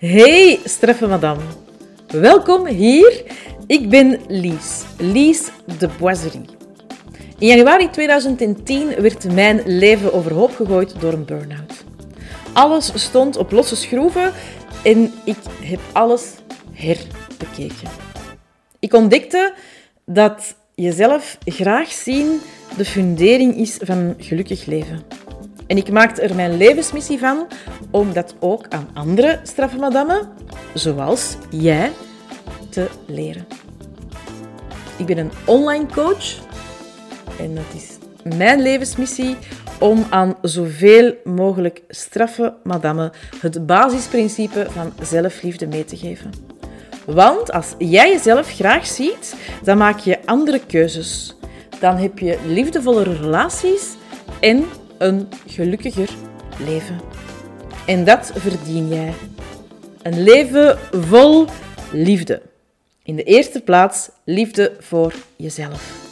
Hey, streffe madame. Welkom hier. Ik ben Lies, Lies de Boiserie. In januari 2010 werd mijn leven overhoop gegooid door een burn-out. Alles stond op losse schroeven en ik heb alles herbekeken. Ik ontdekte dat jezelf graag zien de fundering is van een gelukkig leven. En ik maakte er mijn levensmissie van om dat ook aan andere strafmadammen, zoals jij, te leren. Ik ben een online coach en het is mijn levensmissie om aan zoveel mogelijk straffe madammen het basisprincipe van zelfliefde mee te geven. Want als jij jezelf graag ziet, dan maak je andere keuzes. Dan heb je liefdevollere relaties en een gelukkiger leven. En dat verdien jij. Een leven vol liefde. In de eerste plaats liefde voor jezelf.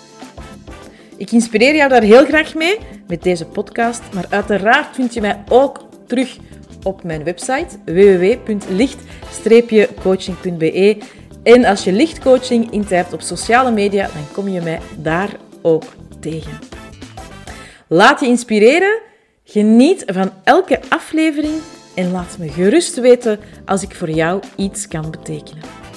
Ik inspireer jou daar heel graag mee met deze podcast, maar uiteraard vind je mij ook terug op mijn website www.licht-coaching.be. En als je lichtcoaching intypt op sociale media, dan kom je mij daar ook tegen. Laat je inspireren, geniet van elke aflevering en laat me gerust weten als ik voor jou iets kan betekenen.